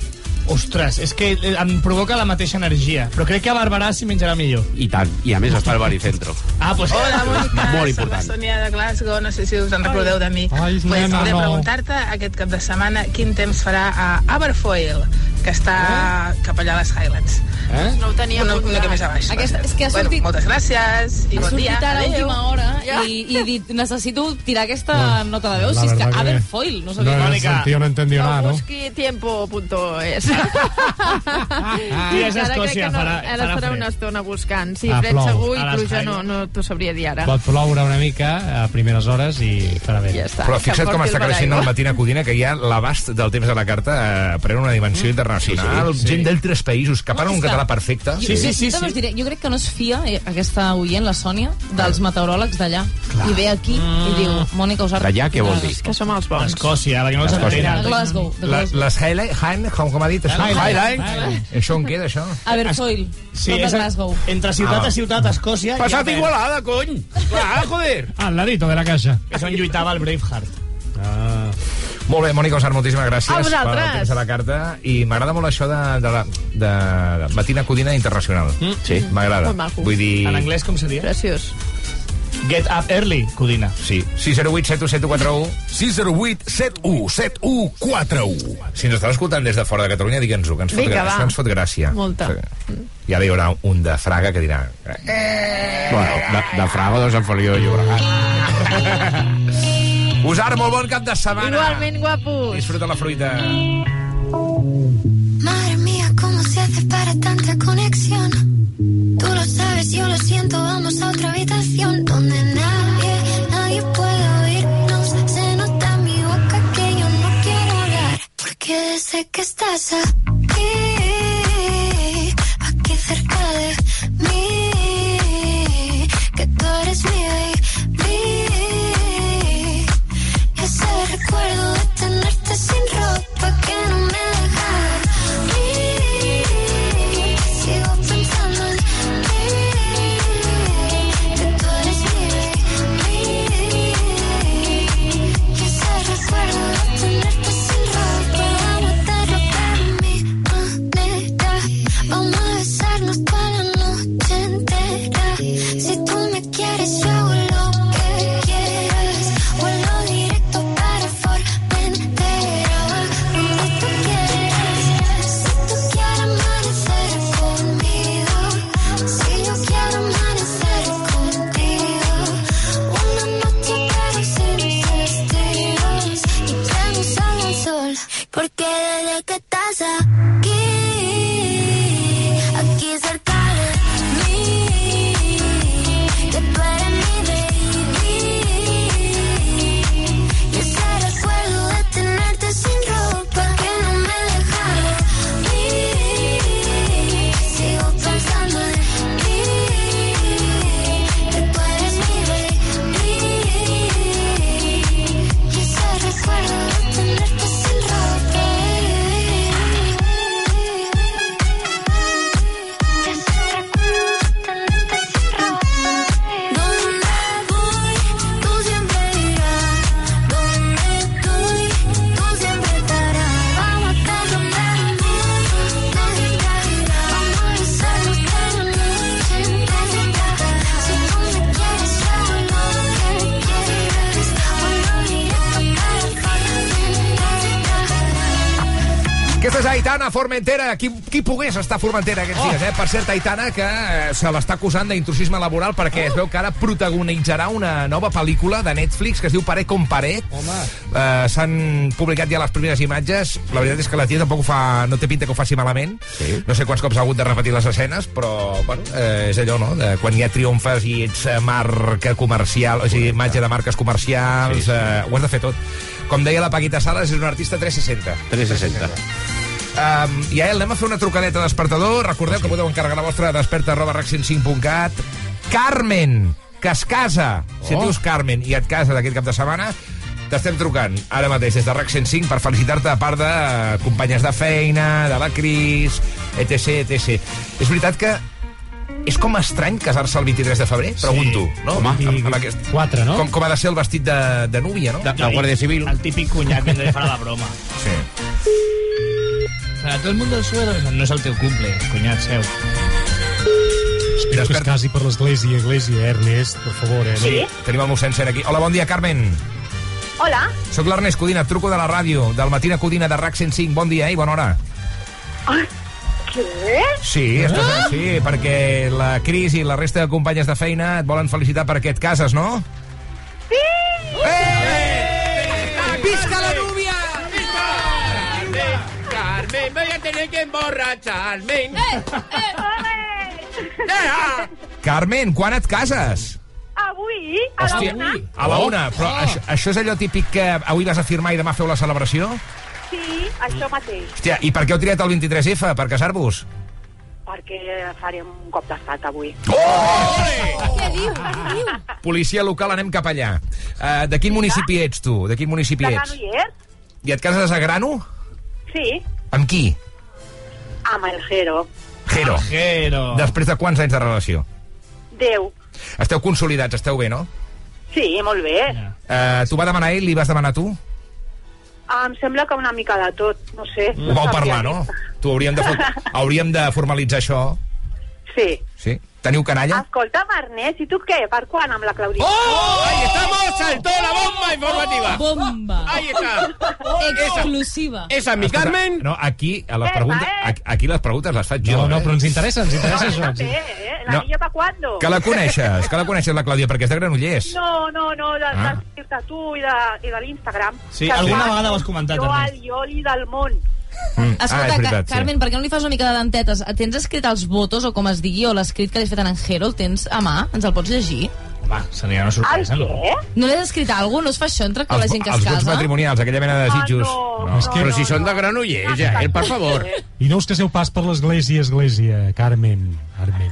Ostres, és que eh, em provoca la mateixa energia, però crec que a Barberà s'hi menjarà millor. I tant. I a més està al baricentro. Ah, pues... Hola, Mònica. Molt Soc important. la Sònia de Glasgow, no sé si us en recordeu de mi. Ai, pues, nena, no. preguntar-te aquest cap de setmana quin temps farà a Aberfoyle, que està cap allà a les Highlands. Eh? No ho tenia Una, una mica més a baix. Cert. és que ha bueno, sortit- moltes gràcies i ha bon sortit dia. ara a Adéu. última hora Ja. i, i dit, necessito tirar aquesta nota de veu. La Si és que Aberfoyle, no No, sabia. no, Mònica. tío no entendió No nada, ¿no? busqui tiempo.es. I és Escòcia, que no, farà, ara farà fred. una estona buscant. Sí, Ah, fred plou. segur i A pluja no, no t'ho sabria dir ara. Pot ploure una mica a primeres hores i farà bé. Ja està. Però fixa't com està creixent el. Matina Codina, que ja l'abast del temps de la carta eh, pren una dimensió internacional. sí, sí. Gent d'altres països que parlen No, un català perfecte. Sí, sí, sí, sí. us diré, jo crec que no es fia, eh, aquesta oient, la Sònia, dels meteoròlegs d'allà. I ve aquí i diu, Mònica Usart... D'allà què vol dir? És que som els bons. Escòcia, perquè no els entenen. Glasgow. La, les Highline, Highline, com, com ha dit això? Highline. Highline. Això on queda, això? Aberfoyle. Sí, prop de és Glasgow. entre ciutat Ah. a ciutat, Escòcia... Passat Igualada, cony! Clar, joder! Al ladito de la casa. És on lluitava el Braveheart. Ah. Molt bé, Mònica Osar, moltíssimes gràcies A pel vosaltres. temps de la carta i m'agrada molt això de, de, la, de Matina Codina Internacional. Sí. M'agrada. Vull dir... En anglès com seria? Preciós. Get up early, Codina. Sí. 608 7171 608 71 7141. Si ens estàs escoltant des de fora de Catalunya, digue'ns-ho, que ens fot, Vinga, gràcia, va. ens fot gràcia. Molta. Sí. I ara hi haurà un de Fraga que dirà... Eh. Bueno, de, de Fraga de Sant Feliu de Llobregat. Usar, molt bon cap de setmana. Igualment, guapos. Disfruta la fruita. Madre mía, ¿cómo se hace para tanta conexión? Tú lo sabes, yo lo siento, vamos a otra habitación donde nadie, nadie puede oírnos. Se nota en mi boca que yo no quiero hablar, porque sé que estás aquí, Formentera. Qui, qui pogués estar a Formentera aquests Oh. dies, eh? Per cert, Aitana, que eh, se l'està acusant d'intrusisme laboral perquè es veu que ara protagonitzarà una nova pel·lícula de Netflix que es diu Paret com Paret. Home. Eh, S'han publicat ja les primeres imatges. La veritat és que la tia tampoc fa, no té pinta que ho faci malament. Sí. No sé quants cops ha hagut de repetir les escenes, però bueno, eh, és allò, no?, de quan hi ha triomfes i ets eh, marca comercial, o sigui, imatge de marques comercials, sí, sí. Eh, ho has de fer tot. Com deia la Paquita Sales, és un artista 360. 360. Um, I a ell anem a fer una trucadeta de despertador. Recordeu que podeu encarregar la vostra desperta arroba rac105.cat. Carmen, que es casa. Si et Oh. dius Carmen i et casa d'aquest cap de setmana, t'estem trucant ara mateix des de RAC 105 per felicitar-te a part de eh, companyes de feina, de la Cris, etc, etc. És veritat que és com estrany casar-se el 23 de febrer? Pregunto, no? Home. Amb, amb aquest... Quatre, no? Com, com ha de ser el vestit de, de núvia, no? De, de Guàrdia Civil. El típic cunyat que ens farà la broma. Sí. Para todo el mundo el suelo. No és el teu cumple, cunyat seu. Espero que es casi per l'església, església, Ernest, per favor, eh? Sí. Tenim el mossèn aquí. Hola, bon dia, Carmen. Hola. Soc l'Ernest Codina, et truco de la ràdio, del Matina Codina de RAC 105. Bon dia i bona hora. Què? Sí, estàs, sí, perquè la Cris i la resta de companyes de feina et volen felicitar per aquest cases, no? Tener que emborracharme. Carmen, quan et cases? Avui, a la una. a la una. Però això, això és allò típic que avui vas a firmar i demà feu la celebració? Sí, això mateix. Hòstia, i per què heu triat el 23F? Per casar-vos? Perquè farem un cop d'estat avui. Què diu? Què diu? Policia local, anem cap allà. Uh, de quin municipi ets, tu? De quin municipi De ets? Granollers? I et cases a Grano? Sí, Amb qui? Amb el Jero. Jero. Jero. Després de quants anys de relació? Déu. Esteu consolidats, esteu bé, no? Sí, molt bé. Uh, tu va demanar ell, li vas demanar tu? Em sembla que una mica de tot, no sé. Ho vau parlar, no? Tu hauríem de, hauríem de formalitzar això. Sí. Sí? Teniu canalla? Escolta'm, Ernest, i tu què? Per quan amb la Claudina? ¡Oh! ¡Ahí estamos! ¡Saltó la bomba informativa! Bomba. Ahí está. Exclusiva. Esa es mi Escolta, Carmen. No, aquí, a les preguntes, eh. aquí, aquí les preguntes les faig jo. No, no, eh? però ens interessa, ens interessa això. També, eh? La No. niña pa' cuándo? Que la coneixes, que la coneixes, la Clàudia, perquè és de Granollers. No, no, no, de, Ah. de, de tu i de, i de l'Instagram. Sí, alguna vegada ho has comentat, Jo al Ioli del món. Mm. Escolta, Ca Carmen, per què no li fas una mica de dentetes? Tens escrit els votos, o com es digui, o l'escrit que li has fet a en Jero, el tens a mà? Ens el pots llegir? Va, seria una sorpresa, no? No li has escrit alguna cosa? No es fa això entre la Els, gent que es els vots casa? matrimonials, aquella mena de desitjos. no, És que- Però si són de Granollers, ja, eh, per favor. I no us caseu pas per l'església, església, Carmen. Carmen.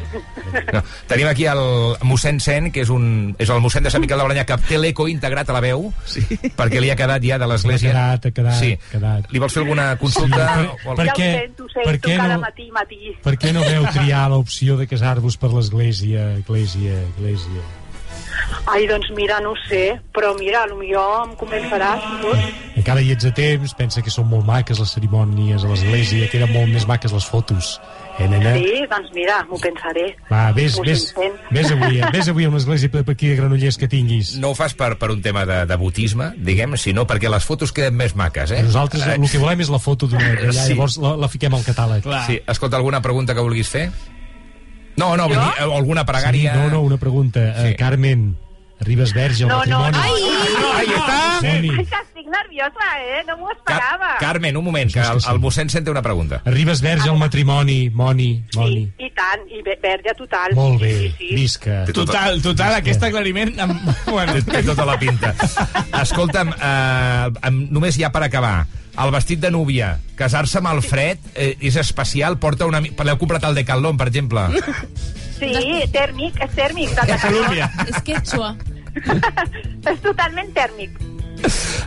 No. Tenim aquí el mossèn Sen, que és, un, és el mossèn de Sant Miquel de Balanyà, que té l'eco integrat a la veu, sí. perquè li ha quedat ja de l'església. Ha quedat, ha quedat, sí. quedat. Li vols fer alguna consulta? Sí, O- per ja què- ho sento, ho per sento què cada no- matí matí. Per què no veu triar l'opció de casar-vos per l'església, església, església? Ai, doncs mira, no ho sé, però mira, potser em convenceràs i tot. Encara hi ets a temps, pensa que són molt maques les cerimònies a l'església, que eren molt més maques les fotos. Eh, nena? Sí, doncs mira, m'ho pensaré. Va, vés, vés, vés avui, eh? vés avui a una església per per aquí a Granollers que tinguis. No ho fas per, per un tema de devotisme, diguem, sinó perquè les fotos queden més maques, eh? Nosaltres el que volem és la foto d'una d'allà, Sí. llavors la, la fiquem al catàleg. Sí, escolta, alguna pregunta que vulguis fer? No, no, vull dir, eh, alguna pregària... Sí, no, no, una pregunta. Sí. Uh, Carmen, arribes verge al No, no, matrimoni. no. Ahí està. Moni. Ai, que estic nerviosa, eh? No m'ho esperava. Carmen, un moment, que el, el mossèn Sen té una pregunta. Arribes verge al matrimoni, Moni, Moni. I tant, i ve- verge total. Molt bé, Sí, sí. visca. Total, total, aquest aclariment... Amb... Bueno. Té, té tota la pinta. Escolta'm, eh, em- només ja per acabar, el vestit de núvia, casar-se amb el fred eh, és especial, porta una... L'heu comprat al Decathlon, per exemple? Sí, tèrmic, és tèrmic. De Catalunya. És quechua. és totalment tèrmic.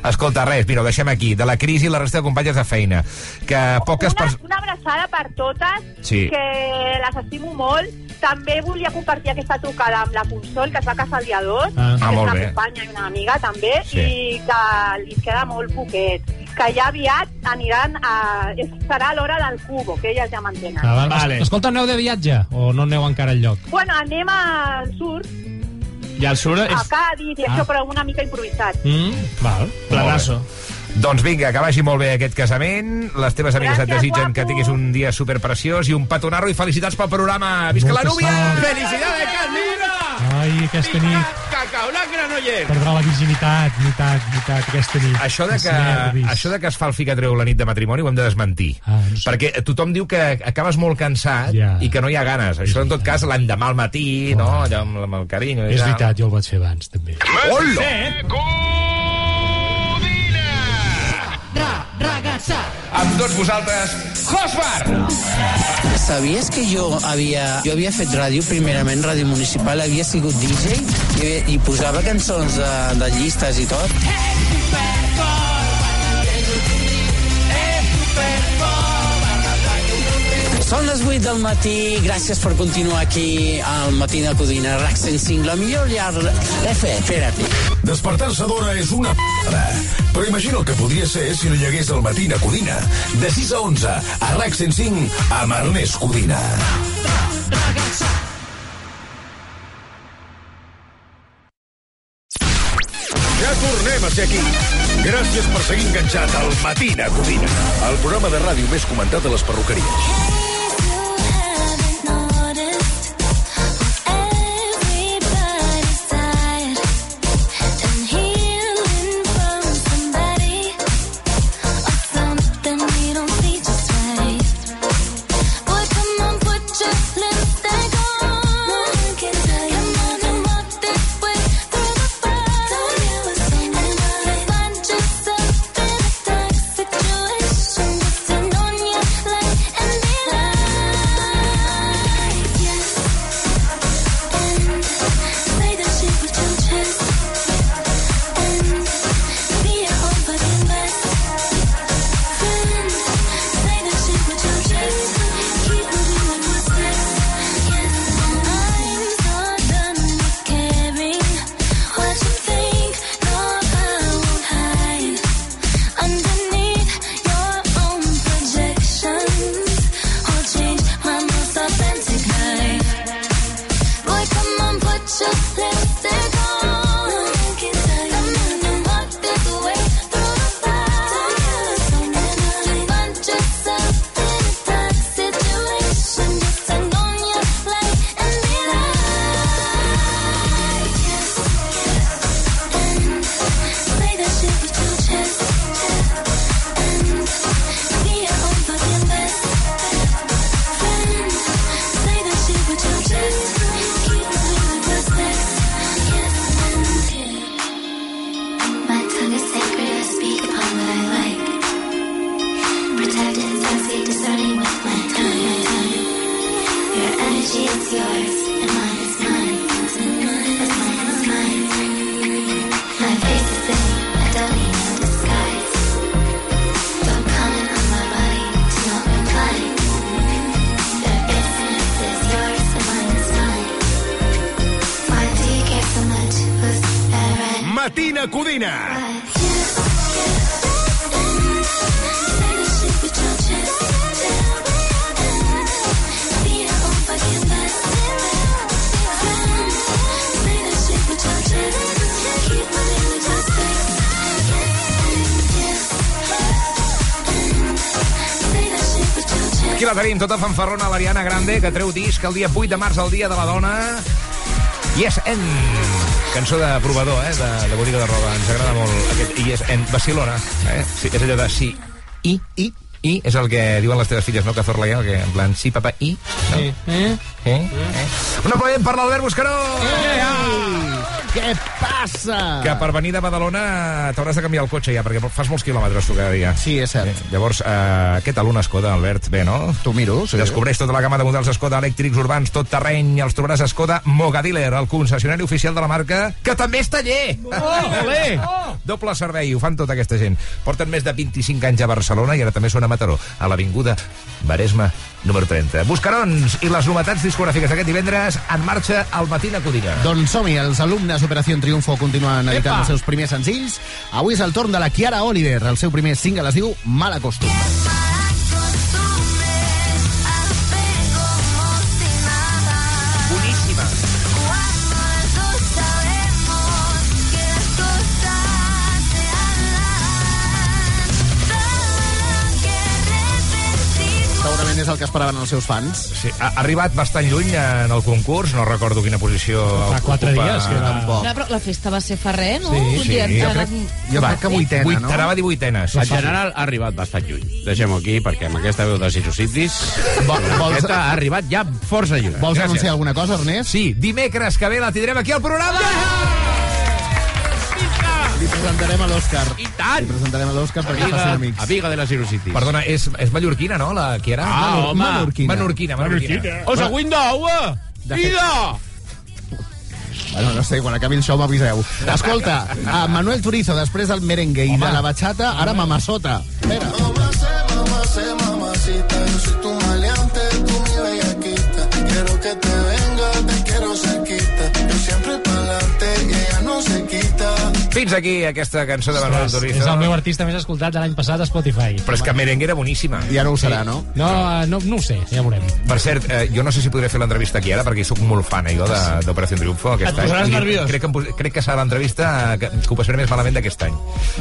Escolta, res, mira, ho deixem aquí. De la crisi i la resta de companyes de feina. Que poques Una, una abraçada per totes, Sí. que les estimo molt. També volia compartir aquesta trucada amb la Consol, que es va casar el dia 2, Ah. que Ah, és una bé. companya i una amiga també, Sí. i que li queda molt poquet. Que ja aviat aniran a... Serà l'hora del cubo, que elles ja mantenen. Ah, va, vale. Escolta, aneu de viatge o no aneu encara al lloc? Bueno, anem al sur, I al sur a és Cádiz, i Ah. això, però una mica improvisat. Mm, val. planazo. Doncs vinga, que vagi molt bé aquest casament. Les teves amigues et Gràcies, desitgen que guapo. tinguis un dia superpreciós i un petonarro i felicitats pel programa. Visca la Molta núvia! sort. Felicidades, Carlina! Ai, aquesta nit Cacau, la granoller. perdrà la virginitat, veritat, veritat, aquesta nit. Això de, que, nervis. això de que es fa el ficatreu la nit de matrimoni ho hem de desmentir. Ah, no sé. Perquè tothom diu que acabes molt cansat Ja. i que no hi ha ganes. Això, en tot cas, l'endemà al matí, no? Allò amb, amb el carinyo. És tal. veritat, jo el vaig fer abans, també. Hola! Ra, Amb tots vosaltres, Josbar! ¿Sabías que yo había, yo havia fet ràdio, primerament ràdio municipal, havia sigut DJ i, havia- i posava cançons de, de llistes i tot? Són les 8 del matí, gràcies per continuar aquí al Matí de Codina, RAC 105, la millor llar... F, espera't. Despertar-se d'hora és una p***da. Però imagina el que podria ser si no hi hagués el matí a Codina. De 6 a 11, a RAC 105, amb Ernest Codina. Ja tornem a ser aquí. Gràcies per seguir enganxat al Matina Codina, el programa de ràdio més comentat a les perruqueries. Tota fanfarrona, l'Ariana Grande, que treu disc el dia 8 de març, el dia de la dona. Yes, and... Cançó de provador, eh, de, de botiga de roba. Ens agrada molt aquest Yes, and Barcelona. Eh? Sí, és allò de sí, i, i, i, és el que diuen les teves filles, no? Que Zorlaia, que en plan, sí, papa, i. No? Sí. Eh? Eh? Eh? Un aplaudiment per l'Albert Buscaró! Què passa? Que per venir de Badalona t'hauràs de canviar el cotxe ja, perquè fas molts quilòmetres tu cada dia. Sí, és cert. Eh, llavors, eh, què tal una Skoda, Albert? Bé, no? T'ho miro, sí. Descobreix tota la gamma de models Skoda elèctrics urbans, tot terreny, i els trobaràs a Skoda Mogadealer, el concessionari oficial de la marca, que també és taller! Oh, olé! Doble servei, ho fan tota aquesta gent. Porten més de 25 anys a Barcelona i ara també són a Mataró, a l'Avinguda Maresme número 30. Buscarons i les novetats discogràfiques d'aquest divendres en marxa al Matina Codina. Doncs som-hi, els alumnes Operació Triunfo continuen editant Epa! els seus primers senzills. Avui és el torn de la Chiara Oliver. El seu primer single es diu Mal Acostum. Boníssima. El que esperaven els seus fans. Sí, ha, arribat bastant lluny en el concurs, no recordo quina posició Fa quatre ocupa. dies que era- Tampoc. No, però la festa va ser fa res, no? Sí, sí, dir, jo crec- Jo crec que vuitena, Vuit, no? Anava a dir vuitena. Sí, En general ha arribat bastant lluny. Deixem-ho aquí, perquè amb aquesta veu de Sisocitis, vols- aquesta ha arribat ja força lluny. Vols Gràcies. anunciar alguna cosa, Ernest? Sí, dimecres que ve la tindrem aquí al programa. Li presentarem a l'Òscar. I tant! Li presentarem a l'Òscar perquè Amiga, facin amics. amiga de la Sisocitis. Perdona, és, és mallorquina, no, la qui era? Ah, Mallor- home. Menorquina. Menorquina, menorquina. O següent d'aigua! De fet- Ida! Bueno, no sé, quan acabi el show m'aviseu. Escolta, a Manuel Turizo, després del merengue i de la bachata, ara Mamasota. Espera. mamacita, yo soy tu maleante, tú mi bellaquita. Quiero que te venga, Fins aquí aquesta cançó de Manuel Turizo. és el meu artista més escoltat de l'any passat a Spotify. Però és que merengue era boníssima. Ja no ho serà, no? No, eh, no, no ho sé, ja veurem. Per cert, eh, jo no sé si podré fer l'entrevista aquí ara, perquè sóc molt fan, eh, jo, de- d'Operació Triunfo aquest Et any. nerviós. Crec que, crec que serà l'entrevista eh, que, que ho passaré més malament d'aquest any.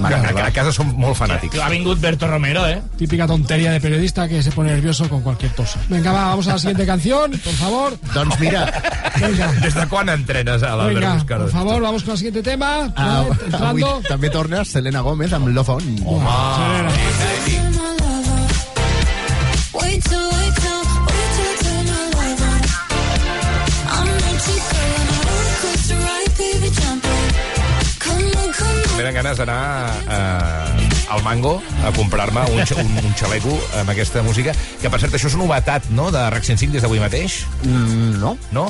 Mare Que, meva. a, a casa som molt fanàtics. Ha vingut Berto Romero, eh? Típica tontería de periodista que se pone nervioso con cualquier cosa. Venga, va, vamos a la siguiente canción, por favor. Doncs mira, Venga, Des de quan entrenes a l'Albert venga, Buscaró? por favor, vamos con el siguiente tema. ah, Right, avui entrando. també torna Selena Gómez amb Love On. Selena. Come on. Tenen ganes d'anar eh, al Mango a comprar-me un, un, un xaleco amb aquesta música, que per cert això és novetat, no?, de RAC 105 des d'avui mateix. Mm, no. No?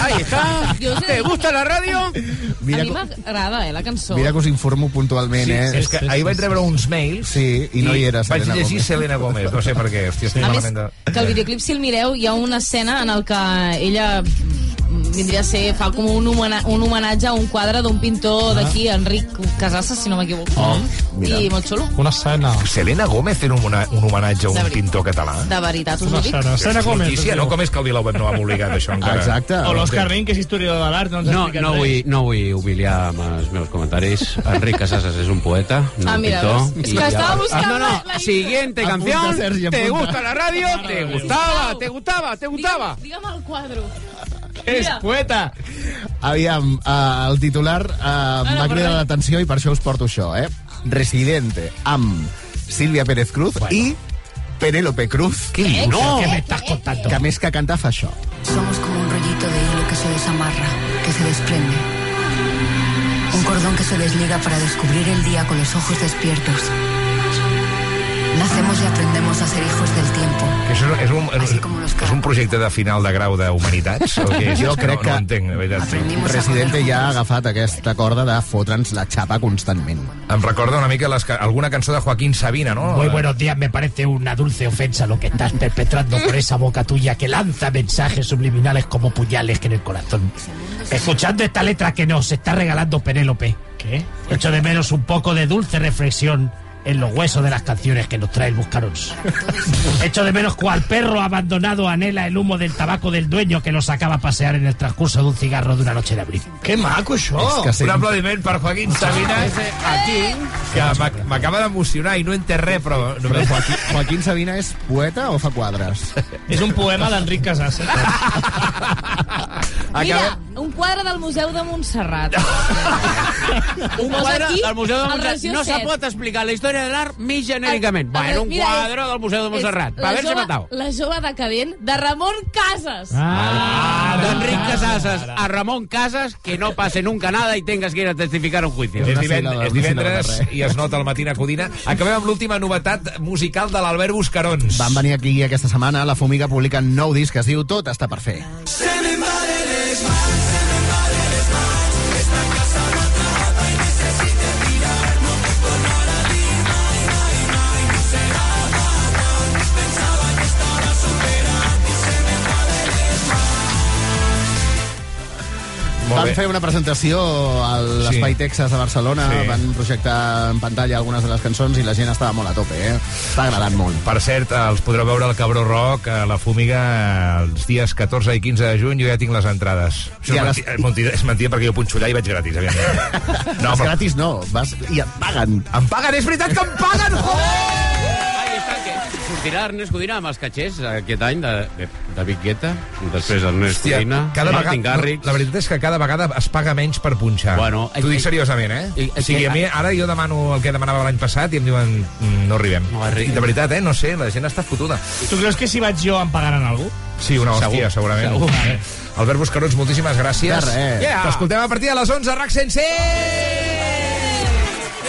Ahí está. Jo us he de ¿Te gusta la radio? Mira, a mi m'agrada, eh, la cançó. mira que us informo puntualment, Sí, eh? és que ahir vaig rebre uns mails Sí, i no hi era vaig Selena llegir Gómez. Selena Gómez, no sé per què, hòstia, estic A més, malament de... que el videoclip, si el mireu, hi ha una escena en el que ella vindria a ser, fa com un, homena, un homenatge a un quadre d'un pintor d'aquí, Enric Casassa, si no m'equivoco. Oh, mira. I molt xulo. Una escena. Selena Gómez fent un, un homenatge a un pintor català. De veritat, us Una ho dic. escena. Selena És Gómez. notícia, no com és que el Vilaweb no ha publicat això encara. Exacte. O l'Òscar Nin, que és historiador de l'art, no ens No, no vull, no vull humiliar amb els meus comentaris. Enric Casasas és un poeta, no Ah, un mira, pintor. veus? És que ja- estava buscant Ah, no, no, la- siguiente canción. Sergi, ¿Te gusta la radio? ¿Te gustaba? ¿Te gustaba? ¿Te gustaba? Digue'm el quadre. És poeta. Aviam, uh, el titular uh, m'ha cridat l'atenció i per això us porto això, eh? Residente, amb Sílvia Pérez Cruz bueno. i Penélope Cruz. Què dius? No! ¿Qué me estás contando? Que més que cantar fa això. Somos como un rollito de hilo que se desamarra, que se desprende. Un cordón que se desliga para descubrir el día con los ojos despiertos. Nacemos y aprendemos a ser hijos del tiempo. Que això és un, Así como los és un projecte de final de grau d'humanitats? És? Jo És crec no, que No entenc, de veritat. Residente ja ha agafat aquesta corda de fotre'ns la xapa constantment. Em recorda una mica les, alguna cançó de Joaquín Sabina, no? Muy buenos días, me parece una dulce ofensa lo que estás perpetrando por esa boca tuya que lanza mensajes subliminales como puñales que en el corazón. Escuchando esta letra que nos está regalando Penélope, ¿qué? Echo de menos un poco de dulce reflexión en los huesos de las canciones que nos trae el Buscarons. Echo de menos cual perro abandonado anhela el humo del tabaco del dueño que lo sacaba a pasear en el transcurso de un cigarro de una noche de abril. Que maco, això. És que sí. Un aplaudiment per Joaquín Sabina, aquí, que m'ac- m'acaba d'emocionar i no entès res, però... Però Només... Joaquín, Joaquín Sabina és poeta o fa quadres? És un poema d'Enric Casas. Mira, un quadre del Museu de Montserrat. Un quadre aquí, del Museu de Montserrat. No se pot explicar la història de l'art més genèricament. El- Bueno, un mira, quadre és- del Museu de Montserrat. Per haver-se matado. La jove decadent de Ramon Casas. Ah, d'Enric Casasas a Ramon Casas, que no pase nunca nada y tengas que ir a testificar un juicio. És, una divend síl·laba, és divendres i es nota el matí a Codina. Acabem amb l'última novetat musical de l'Albert Buscarons. Van venir aquí aquesta setmana, la Fumiga publica un nou disc que es diu Tot està per fer. Molt Van bé. fer una presentació a l'Espai Sí. Texas de Barcelona, Sí. van projectar en pantalla algunes de les cançons i la gent estava molt a tope, eh? Està agradant molt. Per cert, els podreu veure al Cabró Rock, a la Fúmiga, els dies 14 i 15 de juny. Jo ja tinc les entrades. Això és, les- mentida, és, mentida, és mentida perquè jo punxo allà i vaig gratis, aviam. No, és gratis no, vas i et paguen. Em paguen, és veritat que em paguen, joder! Sortirà Ernest Codina amb els catxers aquest any de, de David Guetta, després Ernest Hòstia, Codina, cada Martin vegada, Garrix... la veritat és que cada vegada es paga menys per punxar. Bueno, T'ho dic eh, seriosament, eh? eh, o sigui, a mi ara jo demano el que demanava l'any passat i em diuen "Mm, no arribem. No arribem. I de veritat, eh? No sé, la gent està fotuda. Tu creus que si vaig jo em pagaran algú? Sí, una hòstia, Segur, segurament. segur. Vale. Albert Buscarons, moltíssimes gràcies. De res. Yeah. T'escoltem a partir de les 11 a RAC 106!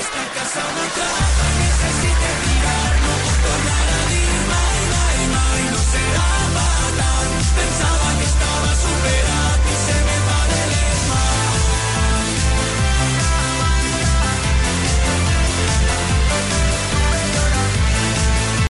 Esta casa no trae